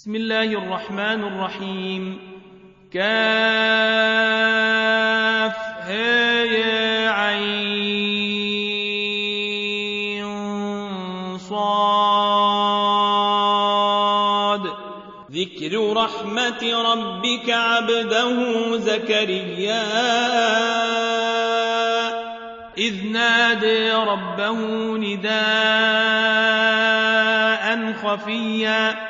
بسم الله الرحمن الرحيم. كاف هيا عين صاد. ذكر رحمة ربك عبده زكريا. إذ نادي ربه نداء خفيا.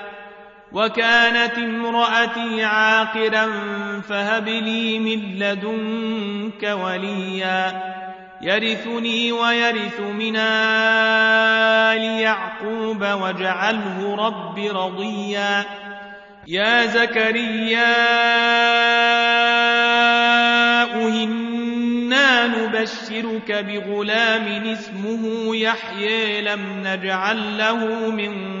وكانت امرأتي عاقرا فهب لي من لدنك وليا. يرثني ويرث من آل يعقوب واجعله رب رضيا. يا زكريا أهنا نبشرك بغلام اسمه يحيى لم نجعل له من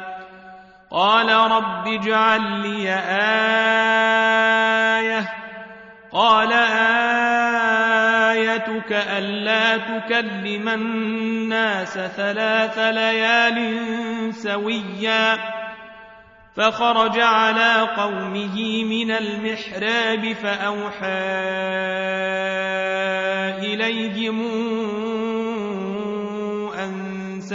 قال رب اجعل لي آية. قال آيتك ألا تكلم الناس ثلاث ليال سويا. فخرج على قومه من المحراب فأوحى إليهم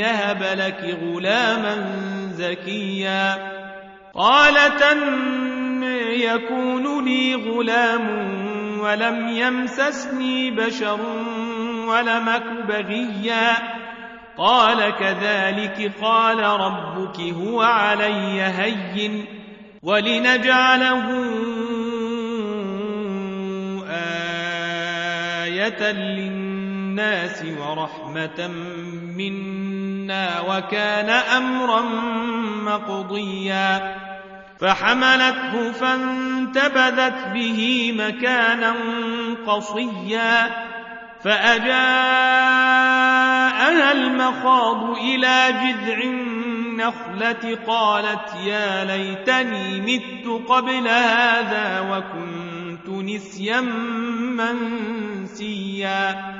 ليهب لك غلاما زكيا. قالت أن يكون لي غلام ولم يمسسني بشر ولمك بغيا. قال كذلك قال ربك هو علي هين ولنجعله آية للناس ورحمة منا. وكان أمرا مقضيا. فحملته فانتبذت به مكانا قصيا. فأجاءها المخاض إلى جذع النخلة قالت يا ليتني مت قبل هذا وكنت نسيا منسيا.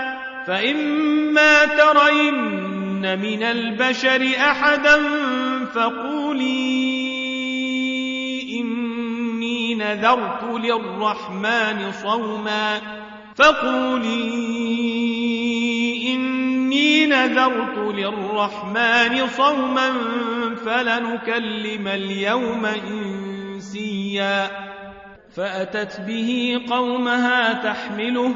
فإما ترين من البشر أحدا فقولي إني نذرت للرحمن صوما فقولي إني نذرت للرحمن صوما فلنكلم اليوم إنسيا فأتت به قومها تحمله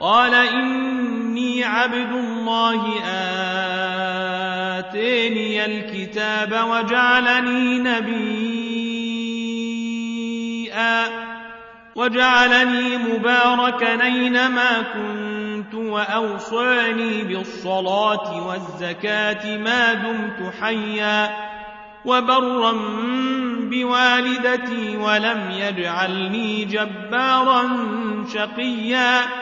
قال إني عبد الله آتيني الكتاب وجعلني نبيا وجعلني مباركا أينما كنت وأوصاني بالصلاة والزكاة ما دمت حيا وبرا بوالدتي ولم يجعلني جبارا شقيا.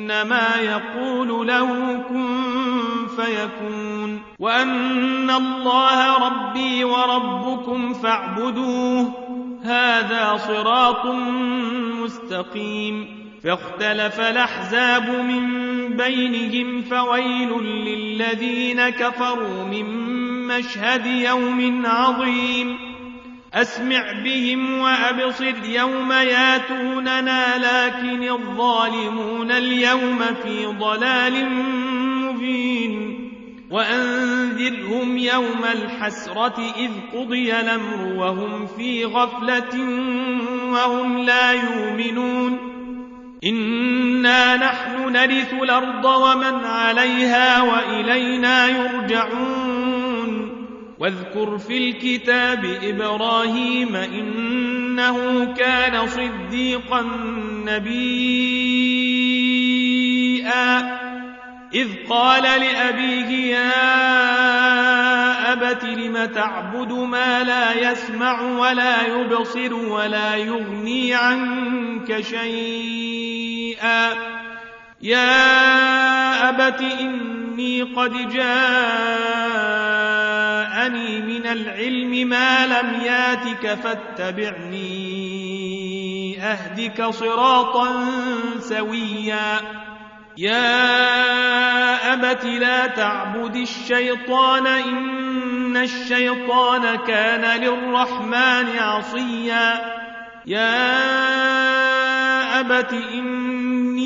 فإنما يقول له كن فيكون وأن الله ربي وربكم فاعبدوه هذا صراط مستقيم فاختلف الأحزاب من بينهم فويل للذين كفروا من مشهد يوم عظيم أسمع بهم وأبصر يوم ياتوننا لكن الظالمون اليوم في ضلال مبين. وأنذرهم يوم الحسرة إذ قضي الأمر وهم في غفلة وهم لا يؤمنون. إنا نحن نرث الأرض ومن عليها وإلينا يرجعون. واذكر في الكتاب إبراهيم إنه كان صديقا نبيا. إذ قال لأبيه يا أبت لم تعبد ما لا يسمع ولا يبصر ولا يغني عنك شيئا؟ يا أبت إني قد جاءني من العلم ما لم ياتك فاتبعني أهدك صراطا سويا. يا أبت لا تعبد الشيطان إن الشيطان كان للرحمن عصيا. يا أبت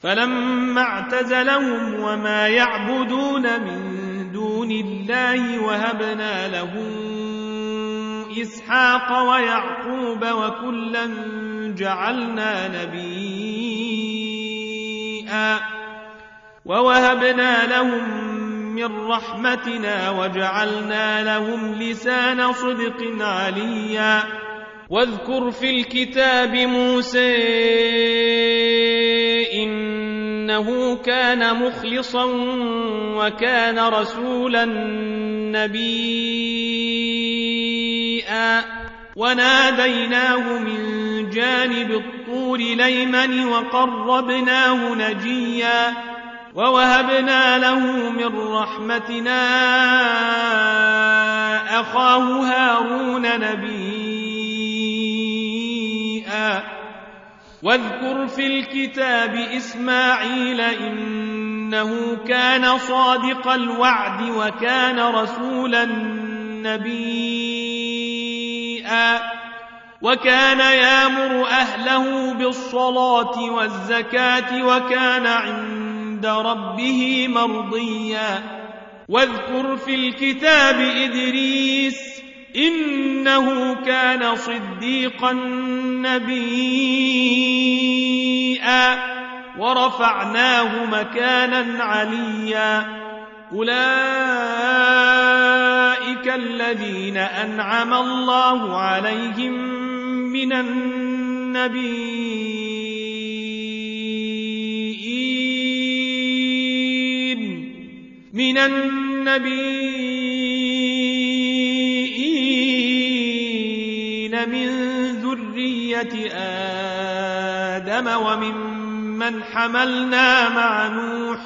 فلما اعتزلهم وما يعبدون من دون الله وهبنا له إسحاق ويعقوب وكلا جعلنا نبيا ووهبنا لهم من رحمتنا وجعلنا لهم لسان صدق عليا واذكر في الكتاب موسى إنه كان مخلصا وكان رسولا نبيا. وناديناه من جانب الطور ليمن وقربناه نجيا. ووهبنا له من رحمتنا أخاه هارون نبيا. واذكر في الكتاب إسماعيل إنه كان صادق الوعد وكان رسولا نبيا وكان يامر أهله بالصلاة والزكاة وكان عند ربه مرضيا واذكر في الكتاب إدريس إنه كان صديقا نبيا. ورفعناه مكانا عليا. أولئك الذين أنعم الله عليهم من النبيين. من النبيين. من ذرية آدم وممن حملنا مع نوح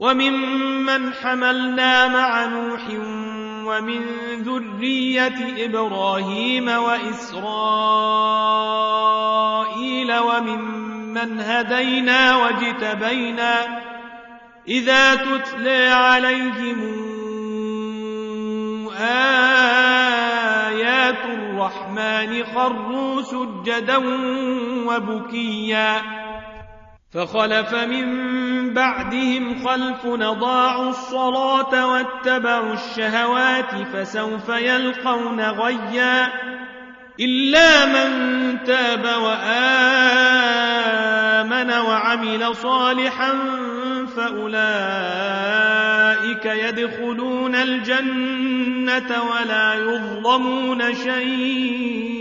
وممن حملنا مع نوح ومن ذرية إبراهيم وإسرائيل وممن هدينا واجتبينا إذا تتلى عليهم آيات الرحمن خروا سجدا وبكيا. فخلف من بعدهم خلف نضاعوا الصلاة واتبعوا الشهوات فسوف يلقون غيا. إلا من تاب وآمن وعمل صالحا فأولئك يدخلون الجنة ولا يظلمون شيئا.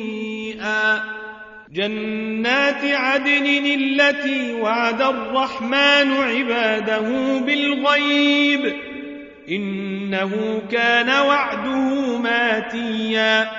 جنات عدن التي وعد الرحمن عباده بالغيب إنه كان وعده ماتيا.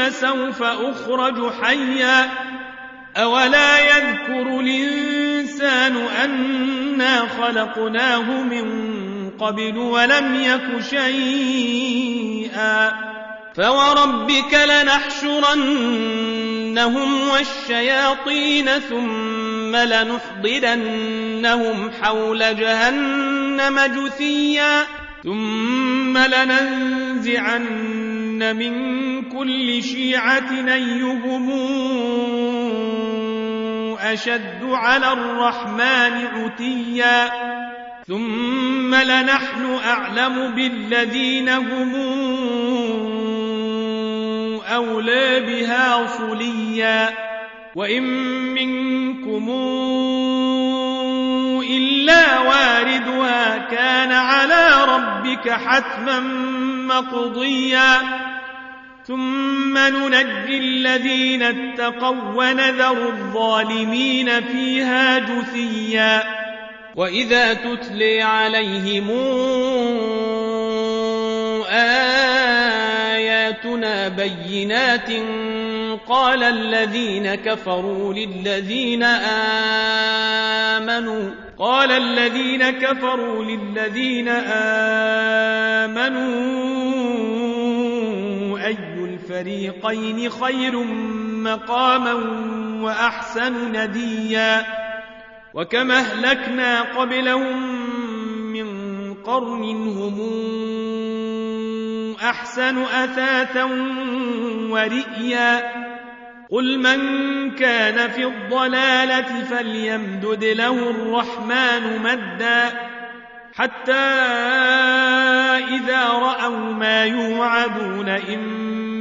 لسوف أخرج حيا أولا يذكر الإنسان أنا خلقناه من قبل ولم يك شيئا فوربك لنحشرنهم والشياطين ثم لنحضرنهم حول جهنم جثيا ثم لننزعن من كل شيعة أيهم أشد على الرحمن عتيا ثم لنحن أعلم بالذين هم أولى بها صليا وإن منكم إلا واردها كان على ربك حتما مقضيا ثم ننجي الذين اتقوا ونذر الظالمين فيها جثيا. وإذا تتلي عليهم آياتنا بينات قال الذين كفروا للذين آمنوا قال الذين كفروا للذين آمنوا الفريقين خير مقاما وأحسن نديا وكما أهلكنا قبلهم من قرن هم أحسن أثاثا ورئيا قل من كان في الضلالة فليمدد له الرحمن مدا حتى إذا رأوا ما يوعدون إما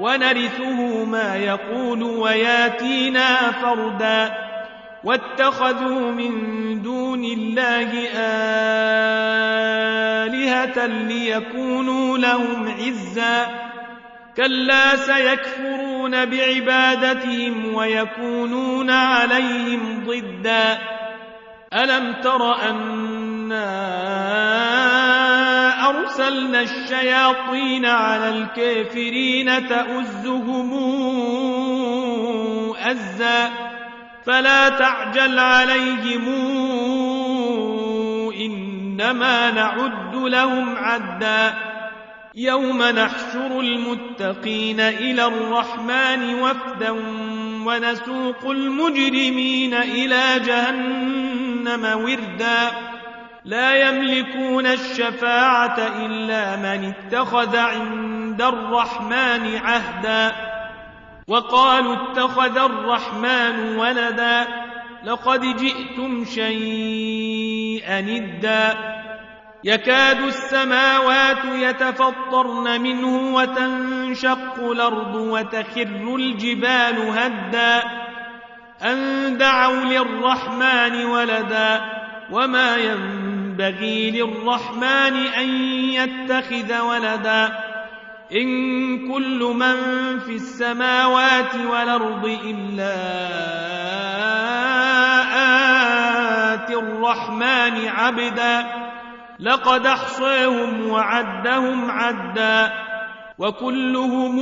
ونرثه ما يقول وياتينا فردا. واتخذوا من دون الله آلهة ليكونوا لهم عزا. كلا سيكفرون بعبادتهم ويكونون عليهم ضدا. ألم تر أنا أرسلنا الشياطين على الكافرين تؤزهم أزا فلا تعجل عليهم إنما نعد لهم عدا يوم نحشر المتقين إلى الرحمن وفدا ونسوق المجرمين إلى جهنم وردا لا يملكون الشفاعة إلا من اتخذ عند الرحمن عهدا. وقالوا اتخذ الرحمن ولدا لقد جئتم شيئا ادا يكاد السماوات يتفطرن منه وتنشق الأرض وتخر الجبال هدا. أن دعوا للرحمن ولدا وما ينبغي للرحمن أن يتخذ ولدا. إن كل من في السماوات والأرض إلا آتي الرحمن عبدا. لقد احصيهم وعدهم عدا. وكلهم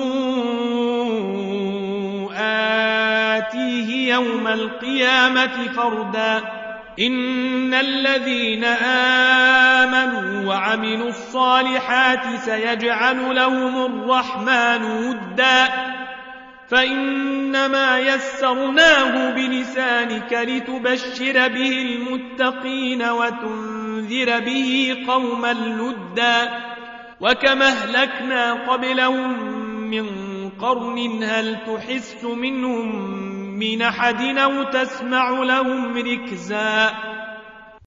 آتيه يوم القيامة فردا. إن الذين آمنوا وعملوا الصالحات سيجعل لهم الرحمن ودا. فإنما يسرناه بلسانك لتبشر به المتقين وتنذر به قوما لدا. وكما أهلكنا قبلهم من قرن هل تحس منهم من أحد أو تسمع لهم ركزا